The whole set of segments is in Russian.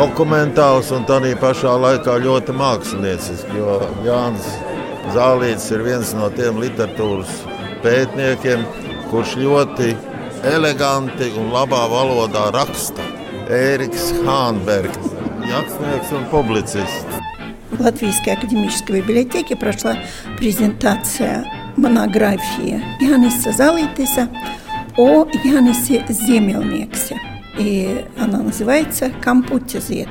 dokumentāls un tādā pašā laikā ļoti māksliniecisks. Jo Jānis Zālīts ir viens no tiem literatūras pētniekiem, kurš ļoti eleganti un labā valodā raksta. Ēriks Hānbergs, rakstnieks un publicists. В Латвийской академической библиотеке прошла презентация монографии Яниса Залитиса о Янисе Земельниксе. И она называется «Кампутизет».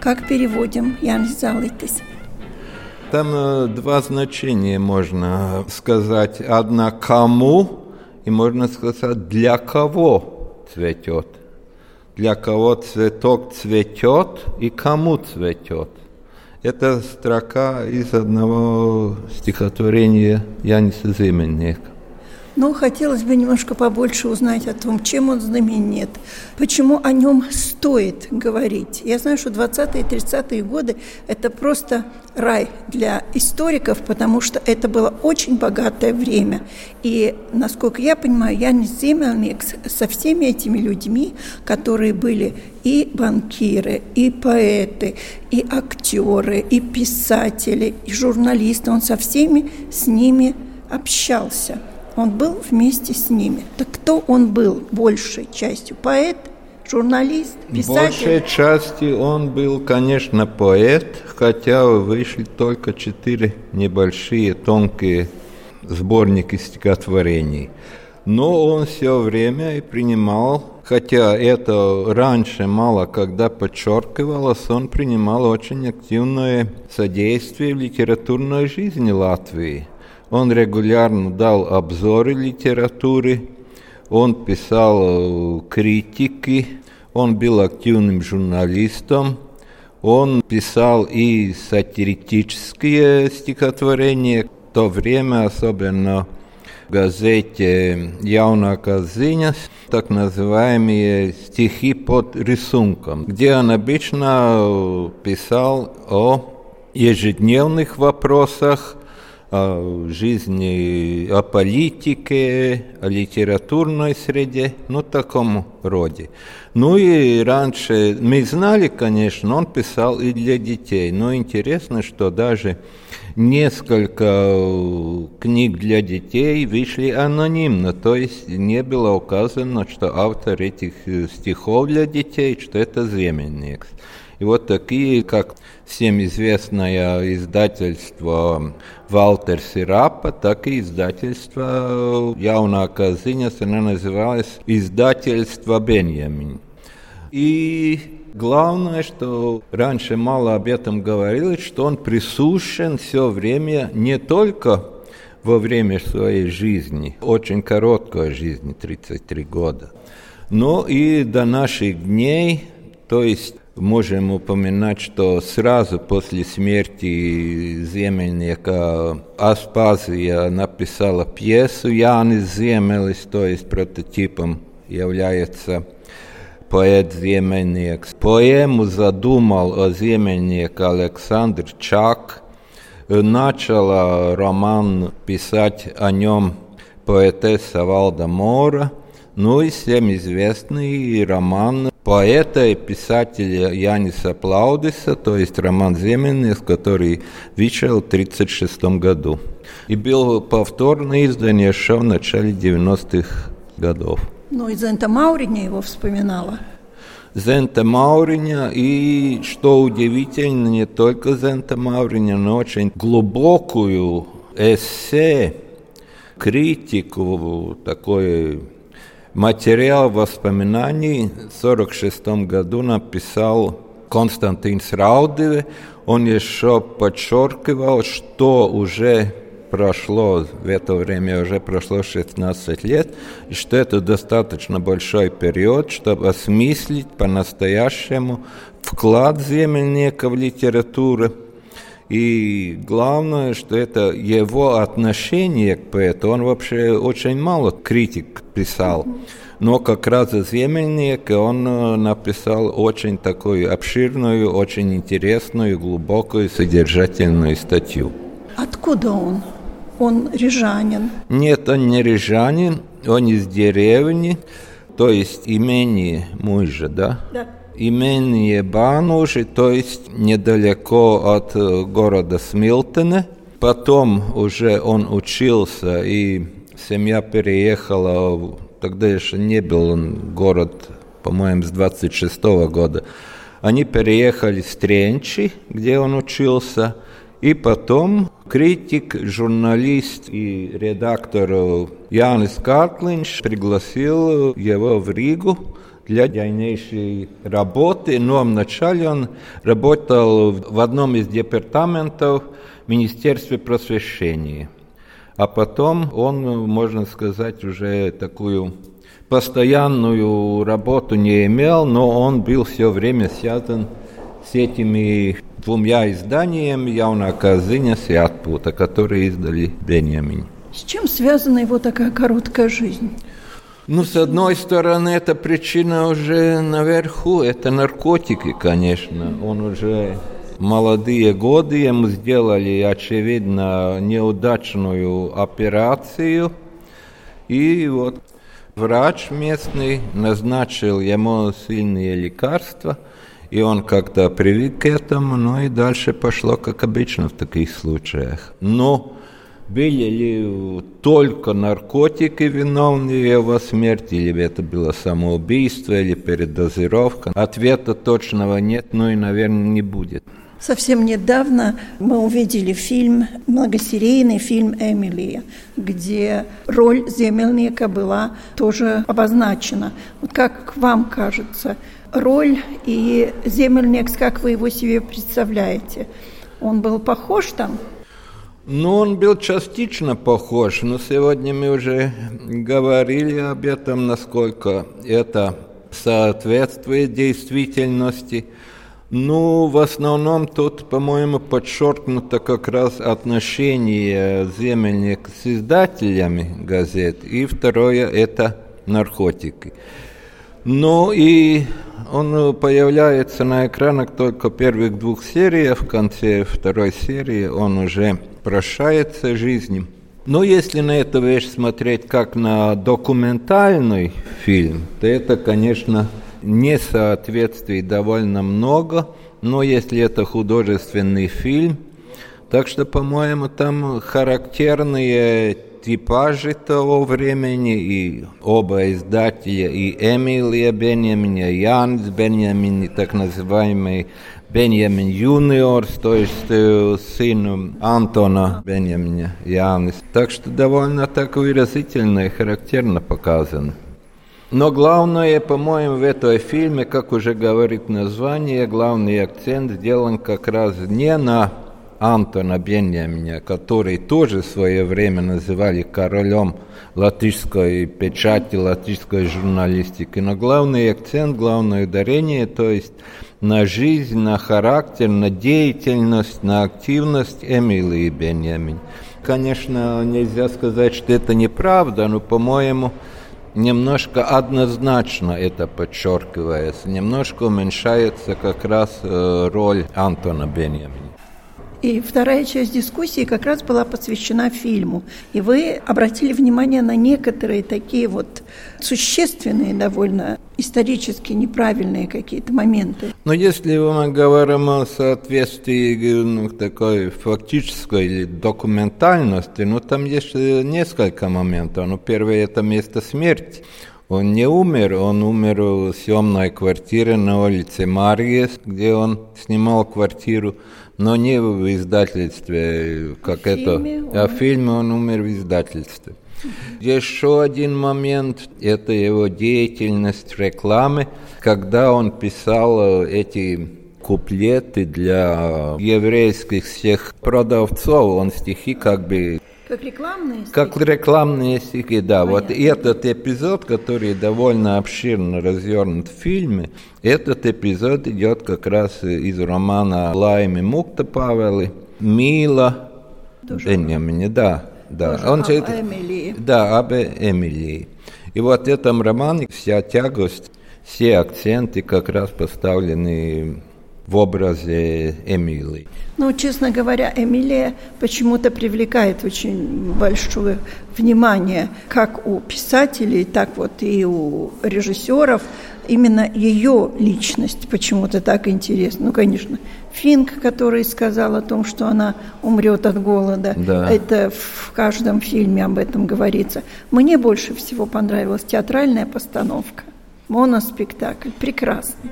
Как переводим, Янис Залитис? Там э, два значения можно сказать. Одна «кому» и можно сказать «для кого цветет». Для кого цветок цветет и кому цветет. Это строка из одного стихотворения Яниса Зименника. Но хотелось бы немножко побольше узнать о том, чем он знаменит, почему о нем стоит говорить. Я знаю, что 20-е и 30-е годы – это просто рай для историков, потому что это было очень богатое время. И, насколько я понимаю, Янис Зиммерникс со всеми этими людьми, которые были и банкиры, и поэты, и актеры, и писатели, и журналисты, он со всеми с ними общался – он был вместе с ними. Так кто он был большей частью? Поэт, журналист, писатель? Большей части он был, конечно, поэт, хотя вышли только четыре небольшие тонкие сборники стихотворений. Но он все время и принимал, хотя это раньше мало когда подчеркивалось, он принимал очень активное содействие в литературной жизни Латвии – он регулярно дал обзоры литературы, он писал э, критики, он был активным журналистом, он писал и сатирические стихотворения. В то время, особенно в газете «Яунака ziņas», так называемые стихи под рисунком, где он обычно писал о ежедневных вопросах, о жизни, о политике, о литературной среде, ну, таком роде. Ну и раньше мы знали, конечно, он писал и для детей, но интересно, что даже несколько книг для детей вышли анонимно, то есть не было указано, что автор этих стихов для детей, что это Земенникс. И вот такие, как всем известное издательство Валтер Сирапа, так и издательство Яунакā ziņas, она называлась издательство Беньямин. И Главное, что раньше мало об этом говорилось, что он присущен все время не только во время своей жизни, очень короткой жизни, 33 года, но и до наших дней, то есть Можем упоминать, что сразу после смерти Земельника Аспазия написала пьесу Янис Земелис, то есть прототипом является поэт Земельник. Поэму задумал о Земельнике Александр Чак. Начала роман писать о нем поэтесса Валда Мора. Ну и всем известный роман поэта и писателя Яниса Плаудиса, то есть роман «Земельный», который вышел в 1936 году. И был повторное издание еще в начале 90-х годов. Ну и Зента Мауриня его вспоминала. Зента Мауриня и, что удивительно, не только Зента Мауриня, но очень глубокую эссе, критику, такой Материал воспоминаний в 1946 году написал Константин Раудеве. Он еще подчеркивал, что уже прошло, в это время уже прошло 16 лет, и что это достаточно большой период, чтобы осмыслить по-настоящему вклад земельника в литературу. И главное, что это его отношение к поэту, он вообще очень мало критик писал. Но как раз из Земельника он э, написал очень такую обширную, очень интересную, глубокую, содержательную статью. Откуда он? Он рижанин? Нет, он не рижанин, он из деревни, то есть имение мужа, да? Да. Имение Бануши, то есть недалеко от э, города Смилтона. Потом уже он учился, и семья переехала тогда еще не был он город, по-моему, с 26 -го года. Они переехали в Тренчи, где он учился, и потом критик, журналист и редактор Янис Картлинш пригласил его в Ригу для дальнейшей работы, но вначале он работал в одном из департаментов Министерства просвещения – а потом он, можно сказать, уже такую постоянную работу не имел, но он был все время связан с этими двумя изданиями «Яунака ziņas» и «Atpūta», которые издали Бенjamin. С чем связана его такая короткая жизнь? Ну, с одной стороны, эта причина уже наверху, это наркотики, конечно. Он уже молодые годы ему сделали, очевидно, неудачную операцию. И вот врач местный назначил ему сильные лекарства, и он как-то привык к этому, ну и дальше пошло, как обычно в таких случаях. Но были ли только наркотики виновны его смерти, или это было самоубийство, или передозировка? Ответа точного нет, ну и, наверное, не будет. Совсем недавно мы увидели фильм, многосерийный фильм «Эмилия», где роль земельника была тоже обозначена. Вот как вам кажется, роль и земельник, как вы его себе представляете? Он был похож там? Ну, он был частично похож, но сегодня мы уже говорили об этом, насколько это соответствует действительности – ну, в основном тут, по-моему, подчеркнуто как раз отношение земельник с издателями газет, и второе – это наркотики. Ну и он появляется на экранах только первых двух серий, в конце второй серии он уже прощается жизнью. Но если на эту вещь смотреть как на документальный фильм, то это, конечно, несоответствий довольно много, но если это художественный фильм, так что, по-моему, там характерные типажи того времени, и оба издателя, и Эмилия Беньямин, и Янс Беньямин, и так называемый Беньямин Юниор, то есть сын Антона Беньямина Янис. Так что довольно так выразительно и характерно показано. Но главное, по-моему, в этом фильме, как уже говорит название, главный акцент сделан как раз не на Антона Беньяминя, который тоже в свое время называли королем латышской печати, латышской журналистики. Но главный акцент, главное ударение, то есть на жизнь, на характер, на деятельность, на активность Эмилии Беньямин. Конечно, нельзя сказать, что это неправда, но, по-моему, немножко однозначно это подчеркивается, немножко уменьшается как раз э, роль Антона Беньямина. И вторая часть дискуссии как раз была посвящена фильму. И вы обратили внимание на некоторые такие вот существенные довольно исторически неправильные какие-то моменты. Но если мы говорим о соответствии ну, такой фактической или документальности, ну там есть несколько моментов. Ну, первое – это место смерти. Он не умер, он умер в съемной квартире на улице Марьес, где он снимал квартиру но не в издательстве, как в это. Фильме а в фильме он умер в издательстве. Еще один момент – это его деятельность в рекламе, когда он писал э, эти куплеты для еврейских всех продавцов. Он стихи как бы Как рекламные стихи? Как рекламные стихи, да. Понятно. Вот этот эпизод, который довольно обширно развернут в фильме, этот эпизод идет как раз из романа Лайми Мукта Павели «Мила Бенjamini», да. Да, Тоже он об же, Эмилии. Да, об Эмилии. И вот в этом романе вся тягость, все акценты как раз поставлены в образе Эмилии. Ну, честно говоря, Эмилия почему-то привлекает очень большое внимание как у писателей, так вот и у режиссеров. Именно ее личность почему-то так интересна. Ну, конечно, Финк, который сказал о том, что она умрет от голода. Да. Это в каждом фильме об этом говорится. Мне больше всего понравилась театральная постановка. Моноспектакль. Прекрасный.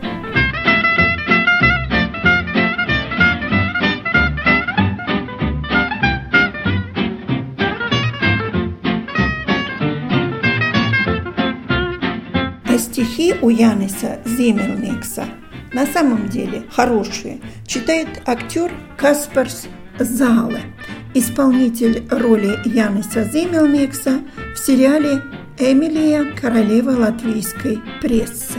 У Яниса Земельникса на самом деле хорошие. Читает актер Каспарс Зале, исполнитель роли Яниса Земельникса в сериале «Эмилия. Королева латвийской прессы».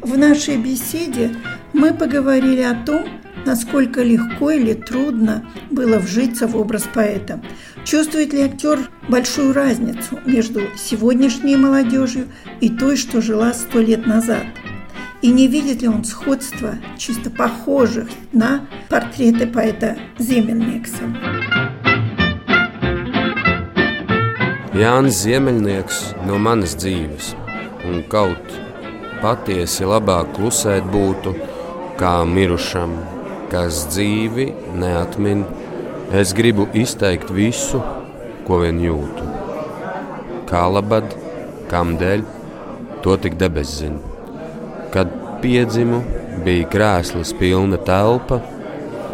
В нашей беседе мы поговорили о том, насколько легко или трудно было вжиться в образ поэта. Чувствует ли актер большую разницу между сегодняшней молодежью и той, что жила сто лет назад? И не видит ли он сходства, чисто похожих на портреты поэта Земельникса? Jānis Ziemeļnieks no manas dzīves, un kaut patiesi labāk klusēt būtu, kā mirušam, kas dzīvi neatmin. Es gribu izteikt visu, ko vien jūtu. Kā labad, kam dēļ, to tik debesis zina. Kad piedzimu, bija krēsls pilna telpa,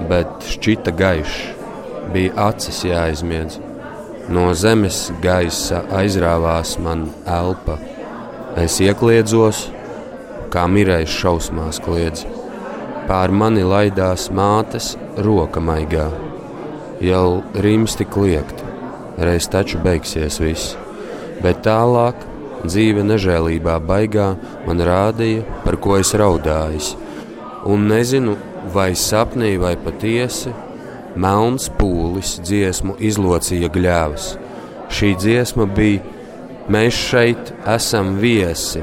bet šķita gaišs, bija acis jāizmiedz. No zemes gaisa aizrāvās man elpa. Es iekliedzos, kā mirējis šausmās kliedz. Pār mani laidās mātes roka maigā. Jau rīmsti kliegt, reiz taču beigsies viss. Bet tālāk dzīve nežēlībā baigā man rādīja, par ko es raudājis. Un nezinu, vai sapnī vai patiesi, melns pūlis dziesmu izlocīja gļēvas. Šī dziesma bija: Mēs šeit esam viesi,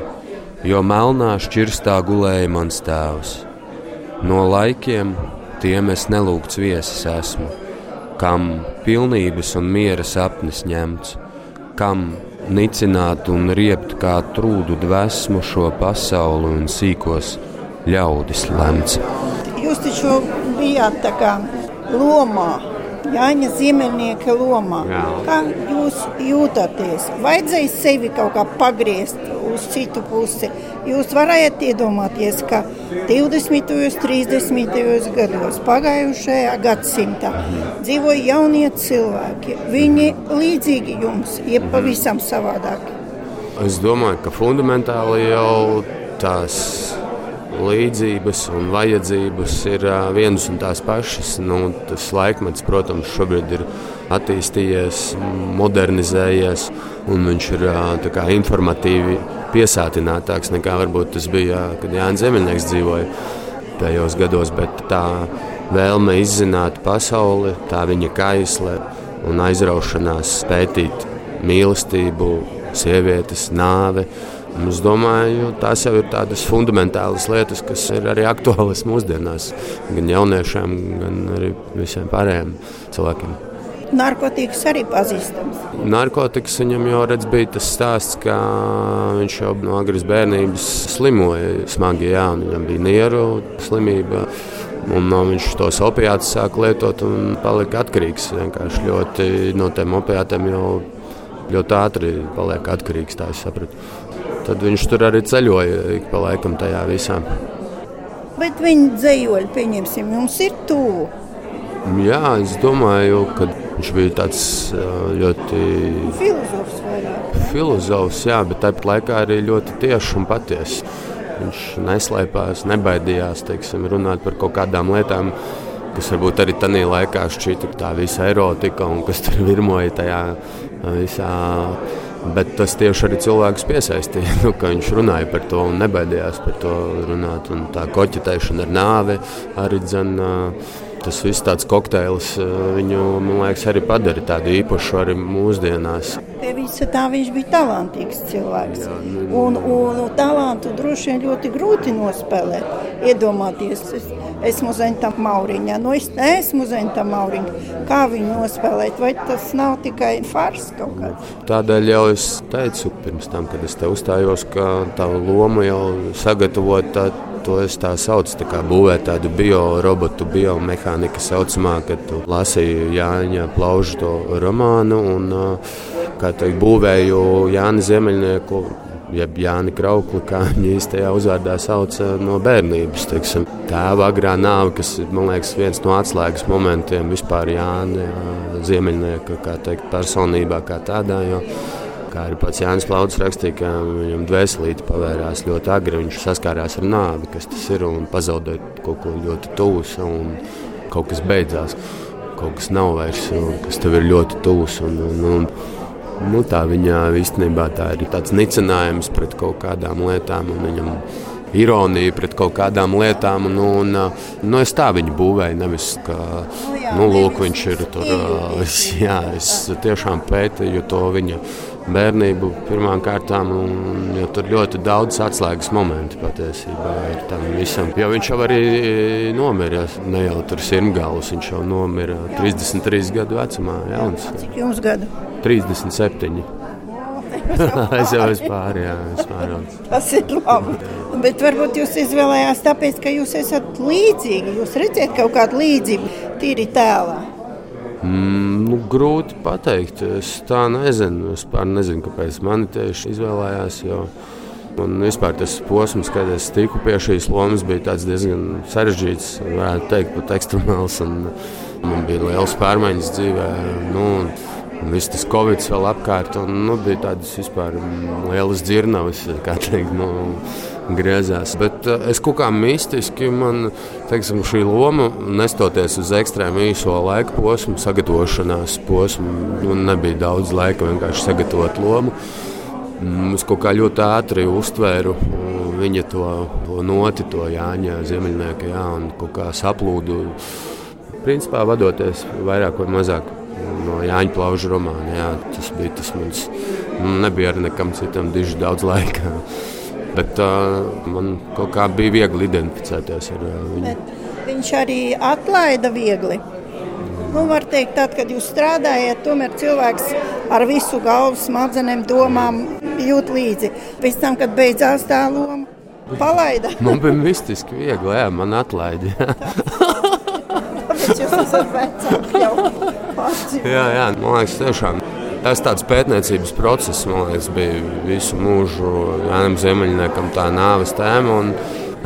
jo melnā šķirstā gulēja mans tēvs. No laikiem tiem es nelūgts viesis esmu, kam pilnības un miera sapnis ņemts, kam nicināt un riept kā trūdu dvēsmu šo pasauli un sīkos ļaudis lemts. Jūs taču bijāt tā kā lomā, Jāņa Ziemeļnieka lomā. Jā. Kā jūs jūtaties? Vajadzēja sevi kaut kā pagriezt uz citu pusi. Jūs varējāt iedomāties, ka 20. un 30. gados pagājušajā gadsimtā dzīvoja jaunie cilvēki. Viņi līdzīgi jums, jeb pavisam savādāki. Es domāju, ka fundamentāli jau tās līdzības un vajadzības ir vienas un tās pašas. Nu, tas laikmets, protams, šobrīd ir attīstījies, modernizējies, un viņš ir kā informatīvi piesātinātāks nekā varbūt tas bija, kad Jānis Zemeļnieks dzīvoja tajos gados. Bet tā vēlme izzināt pasauli, tā viņa kaisle un aizraušanās pētīt mīlestību, sievietes, nāvi. Un Es domāju, tās jau ir tādas fundamentālas lietas, kas ir arī aktuālas mūsdienās, gan jauniešiem, gan arī visiem pārējiem cilvēkiem. Narkotikas arī pazīstams. Narkotikas viņam jau redz, bija tas stāsts, ka viņš jau no agras bērnības slimoja smagi. Jā, viņam bija nieru slimība. Un uh, viņš tos opiātus sāka lietot un palika atkarīgs. Vienkārši ļoti no tiem opiātiem jau ļoti ātri paliek atkarīgs. Tā es sapratu. Tad viņš tur arī ceļoja ik pa laikam tajā visā. Bet viņa dzējoļi, pieņemsim, jums ir tuvu. Jā, es domāju, ka viņš bija tāds ļoti Filozofs vairāk. filozofs, jā, bet tāpat laikā arī ļoti tieši un patiesa. Viņš neslēpās, nebaidījās teiksim, runāt par kaut kādām lietām, kas varbūt arī tajā laikā šķita tā visa erotika un kas tur virmoja tajā visā. Bet tas tieši arī cilvēks piesaistīja, nu, ka viņš runāja par to un nebaidījās par to runāt. Un tā koķetēšana ar nāvi arī dzina. Tas viss tāds kokteils viņu, man liekas, arī padara tādu īpašu arī mūsdienās. Pie visa tā viņš bija talantīgs cilvēks. Jā, nu, un, un, un talantu droši vien ļoti grūti nospēlēt. Iedomāties, es esmu Zenta Mauriņa. Nu, es neesmu Zenta Mauriņa. Kā viņu nospēlēt? Vai tas nav tikai fars kaut kāds? Tādēļ jau es teicu pirms tam, kad es te uzstājos, ka tā loma jau sagatavota. To es tā saucu, tā kā būvēt tādu biorobotu, biomehāniku saucamā, kad tu lasīji Jāņa Plaužu to romānu un, kā teikt, būvēju Jāni Ziemeļnieku jeb Jānis Kraukli, kā viņa īstajā uzvārdā sauc no bērnības. Teiksim. Tēva agrā nāve, kas man liekas viens no atslēgas momentiem vispār Jānis Ziemeļnieka teikt, personībā kā tādā. Jo, kā arī pats Jānis Plauds rakstīja, ka viņam dvēselīte pavērās ļoti agri. Viņš saskārās ar nāvi, kas tas ir un pazaudēt kaut ko ļoti tuvus. Kaut kas beidzās, kaut kas nav vairs, kas tev ir ļoti tuvs. Un, un, un, Nu, tā viņa īstenībā tā ir tāds nicinājums pret kaut kādām lietām. Viņam ironija pret kaut kādām lietām. Nu, un, nu, es tā viņu būvēju. Nevis, ka nu, lūk, viņš ir tur. Jā, es tiešām pētīju to viņa bērnību pirmām kārtām. Un, tur ļoti daudz atslēgas momentu patiesībā ir tam visam. Jo viņš jau arī nomira, ne jau tur sirmgalvs, viņš jau nomira 33 gadu vecumā. Jauns. Cik jums gadu? 37. es jau esmu pārāk. Tas ir labi. Bet varbūt jūs izvēlējāties tāpēc, ka jūs esat līdzīgi. Jūs redzat kaut kādu līdzību tīri tēlā. Mm, nu, grūti pateikt. Es tā nezinu. Es nezinu, kāpēc mani tieši izvēlējās. Jo... Un vispār tas posms, kad es tiku pie šīs lomas, bija diezgan sarežģīts, varētu teikt, pat ekstremāls. Man bija liels pārmaiņas dzīvē. Nu, Viss tas covid vēl apkārt, un nu, bija tādas vispār lielas dzirnavas, kā teikt, nu, griezās. Bet uh, es kaut kā mistiski, man teiksim, šī loma, nestoties uz ekstrēmu īso laika posmu, sagatavošanās posmu, nu, nebija daudz laika vienkārši sagatavot lomu. Mm, es kaut kā ļoti ātri uztvēru viņa to, to noti, to Jāņa Ziemeļnieka, jā, un kaut kā saplūdu. Principā vadoties vairāk vai mazāk no Jāņa Plauža romāna. Jā, tas bija tas mans. Nebija ar nekam citam diži daudz laika. Bet uh, man kaut kā bija viegli identificēties ar uh, viņu. Bet viņš arī atlaida viegli. Nu, var teikt, tad, kad jūs strādājat, tomēr cilvēks ar visu galvu, smadzenēm, domām jūt līdzi. Pēc tam, kad beidzās tā loma, palaida. man bija mistiski viegli, jā, man atlaida. Tāpēc jūs esat vecāki jau paši. Jā, jā, man liekas, tiešām. Tas tāds pētniecības process, man liekas, bija visu mūžu Jānam Ziemeļniekam tā nāves tēma.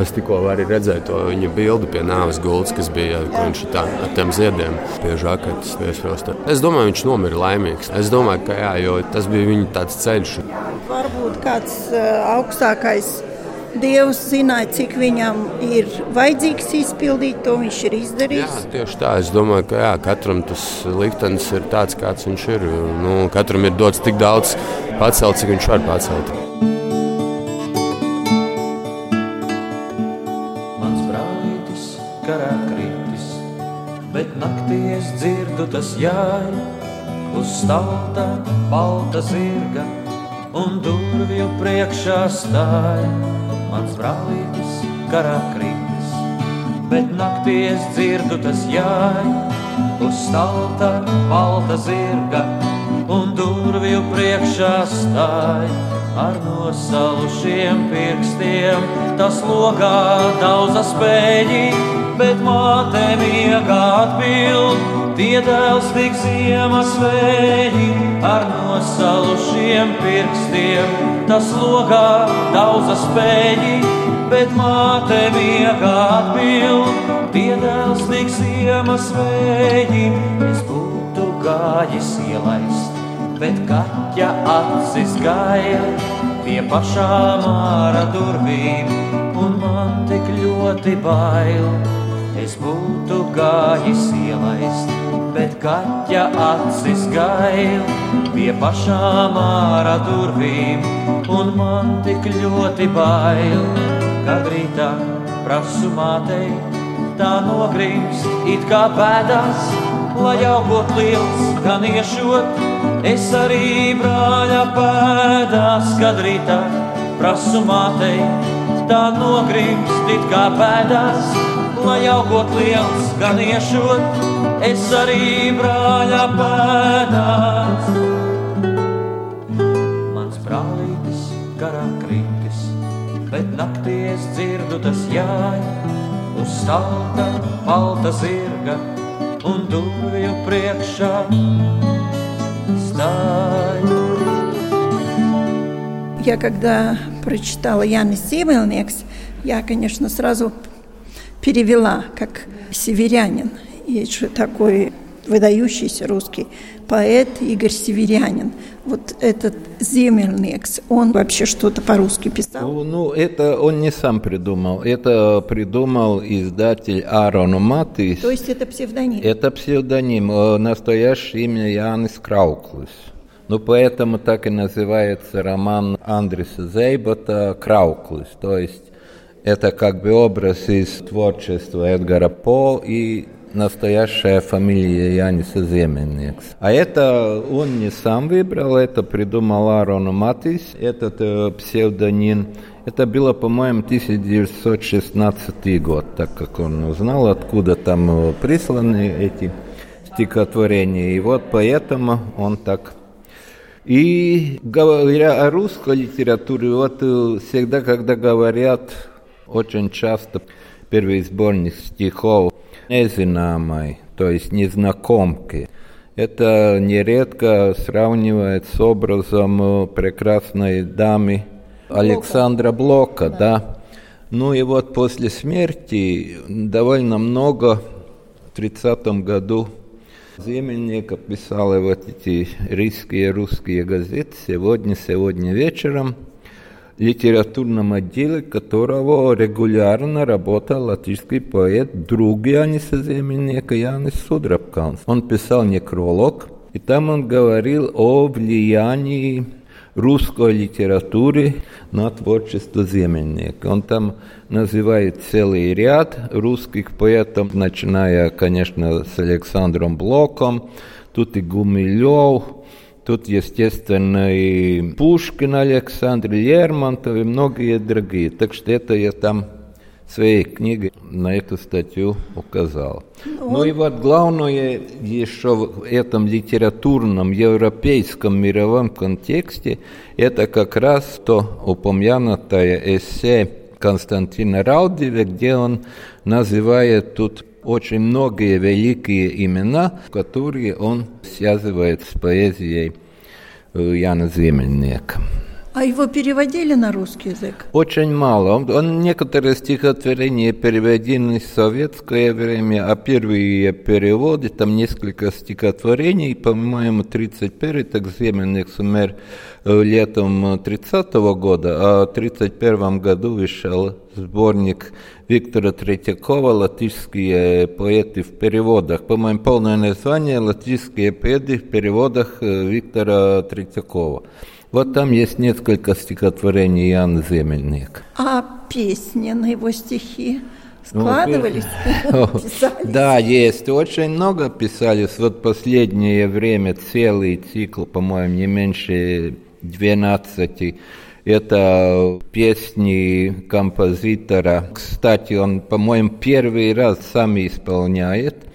Es tikko arī redzēju to viņa bildi pie nāves gultas, kas bija viņš tā, ar tiem ziediem pie žaketes piesprosta. Es domāju, viņš nomira laimīgs. Es domāju, ka jā, tas bija viņa ceļš. Varbūt kāds uh, augstākais Dievs zināja, cik viņam ir vajadzīgs izpildīt, to viņš ir izdarījis. Jā, tieši tā. Es domāju, ka jā, katram tas liktenis ir tāds, kāds viņš ir. Nu, katram ir dots tik daudz pacelt, cik viņš var pacelt. Mans brālis karā kritis, bet naktī es dzirdu tas jāj uz stalta balta zirga un durvju priekšā stāja mans brālītis karā kritis, bet naktī es dzirdu tas jāj, uz stalta balta zirga un durvju priekšā stāj. Ar nosalušiem pirkstiem tas logā daudz spēļi, bet māte miegā atbild, tie dēls tik ziemas vēļi ar nosalušiem pirkstiem tas logā daudz spēļi, bet māte miegā atbild, tie dēls tik ziemas vēji. Es būtu gājis ielaist, bet kaķa acis gāja pie pašām ārā durvīm, un man tik ļoti bail. Es būtu gājis ielaist, bet kaķa acis gail pie pašām ārā durvīm, un man tik ļoti bail, kad rītā prasu mātei, tā nogrimst it kā pēdās, lai augot liels, gan iešot, es arī brāļa pēdās, kad rītā prasu mātei, tā nogrimst it kā pēdās, lai augot liels, gan iešot, es arī brāļa pēdās. Mans brālītis garā kritis, bet naktī es dzirdu tas jāja, uz stalta balta zirga un durvju priekšā stāja. Я когда прочитала Янис Симельникс, я, конечно, сразу перевела как северянин. И что такой выдающийся русский поэт Игорь Северянин. Вот этот Земельникс, он вообще что-то по-русски писал? Ну, ну, это он не сам придумал. Это придумал издатель Аарон Матис. То есть это псевдоним? Это псевдоним. Э, Настоящее имя Янис Крауклис. Ну, поэтому так и называется роман Андреса Зейбота «Крауклис». То есть это как бы образ из творчества Эдгара По и настоящая фамилия Яниса Земельникс. А это он не сам выбрал, это придумал Аарон Матис, этот э, псевдоним. Это было, по-моему, 1916 год, так как он узнал, откуда там присланы эти стихотворения. И вот поэтому он так и говоря о русской литературе, вот э, всегда, когда говорят, очень часто первый сборник стихов «Незинамой», то есть «незнакомки», это нередко сравнивает с образом э, прекрасной дамы Александра Блока, да. да. Ну и вот после смерти довольно много в 30 году Земельник писал вот эти рижские русские газеты сегодня, сегодня вечером, литературном отделе которого регулярно работал латышский поэт, друг Яниса Земельника, Янис Судрабканс. Он писал некролог, и там он говорил о влиянии русской литературы на творчество Земельника. Он там называет целый ряд русских поэтов, начиная, конечно, с Александром Блоком, тут и Гумилев, тут, естественно, и Пушкин Александр, Лермонтов и многие другие. Так что это я там своей книгой на эту статью указал. Ну, ну и вот главное еще в этом литературном, европейском, мировом контексте, это как раз то упомянутое эссе Константина Раудева, где он называет тут очень многие великие имена, которые он связывает с поэзией Яна Земельника. А его переводили на русский язык? Очень мало. Он, он некоторые стихотворения переведены в советское время, а первые переводы, там несколько стихотворений, по-моему, 31-й, так Земельник умер э, летом 30 -го года, а в 31 году вышел сборник Виктора Третьякова «Латышские поэты в переводах». По-моему, полное название «Латышские поэты в переводах Виктора Третьякова». Вот там есть несколько стихотворений Яна Земельник. А песни на его стихи? Ну, складывались? Да, есть. Очень много писались. Вот последнее время целый цикл, по-моему, не меньше 12 это песни композитора. Кстати, он, по-моему, первый раз сам исполняет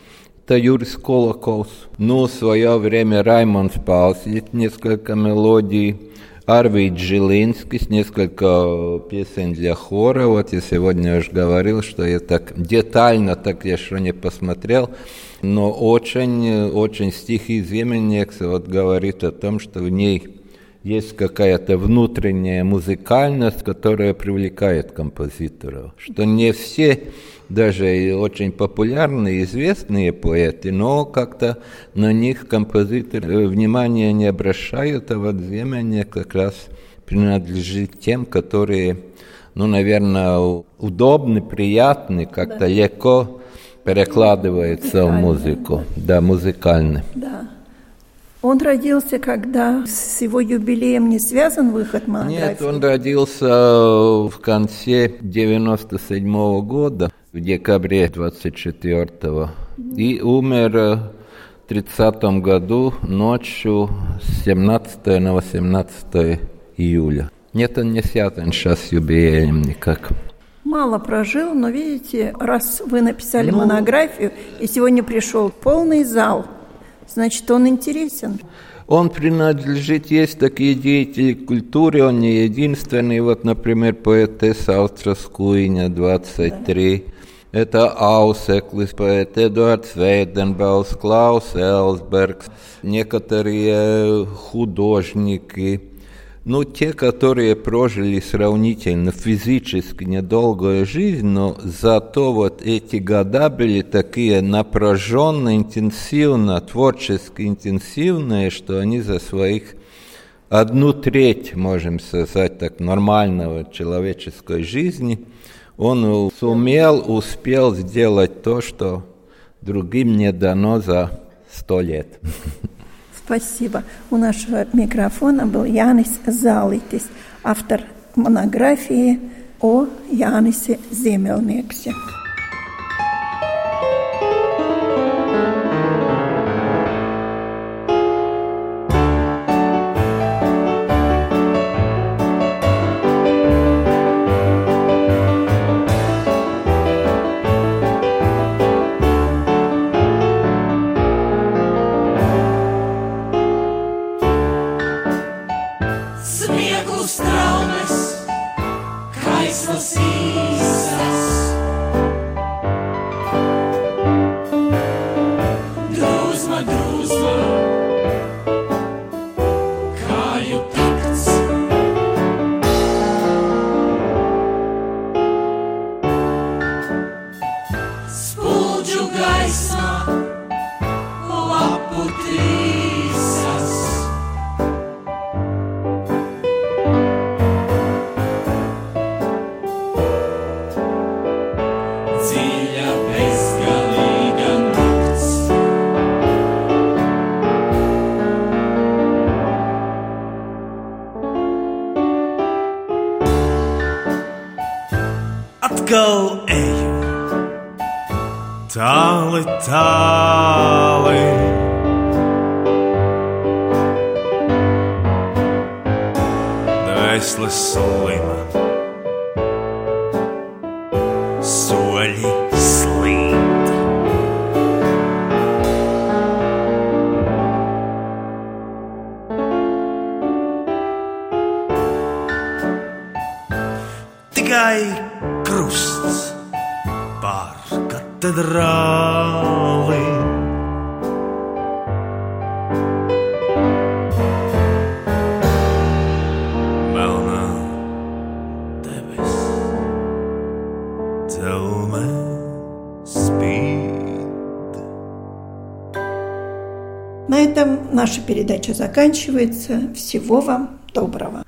это Юрис Колоколс. Ну, в свое время Раймонд Палсит, несколько мелодий. Арвид Жилинский с несколько песен для хора. Вот я сегодня уже говорил, что я так детально так я еще не посмотрел, но очень, очень стихи Земельникса вот говорит о том, что в ней есть какая-то внутренняя музыкальность, которая привлекает композиторов. Что не все даже очень популярные, известные поэты, но как-то на них композиторы внимания не обращают, а вот Земля как раз принадлежит тем, которые, ну, наверное, удобны, приятны, как-то да. легко Перекладывается в музыку. Да, музыкальный. Да. Он родился, когда с его юбилеем не связан выход монографии? Нет, он родился в конце 97 -го года, в декабре 24-го, и умер в 30 году ночью с 17 на 18 июля. Нет, он не связан сейчас с юбилеем никак. Мало прожил, но видите, раз вы написали ну, монографию, и сегодня пришел полный зал – Значит, он интересен. Он принадлежит, есть такие деятели культуры, он не единственный. Вот, например, поэтесса Аустраскуиня, 23. Да. Это Ауseklis, поэт Эдуард Свейденбаус, Клаус Элсберг, некоторые художники – ну, те, которые прожили сравнительно физически недолгую жизнь, но зато вот эти года были такие напряженно, интенсивно, творчески интенсивные, что они за своих одну треть, можем сказать так, нормального человеческой жизни, он сумел, успел сделать то, что другим не дано за сто лет. Спасибо. У нашего микрофона был Янис Залитис, автор монографии о Янисе sēklu straumes, kaislas ir. Tāli. Dvēseles slima, soļi katedrāli. На этом наша передача заканчивается. Всего вам доброго.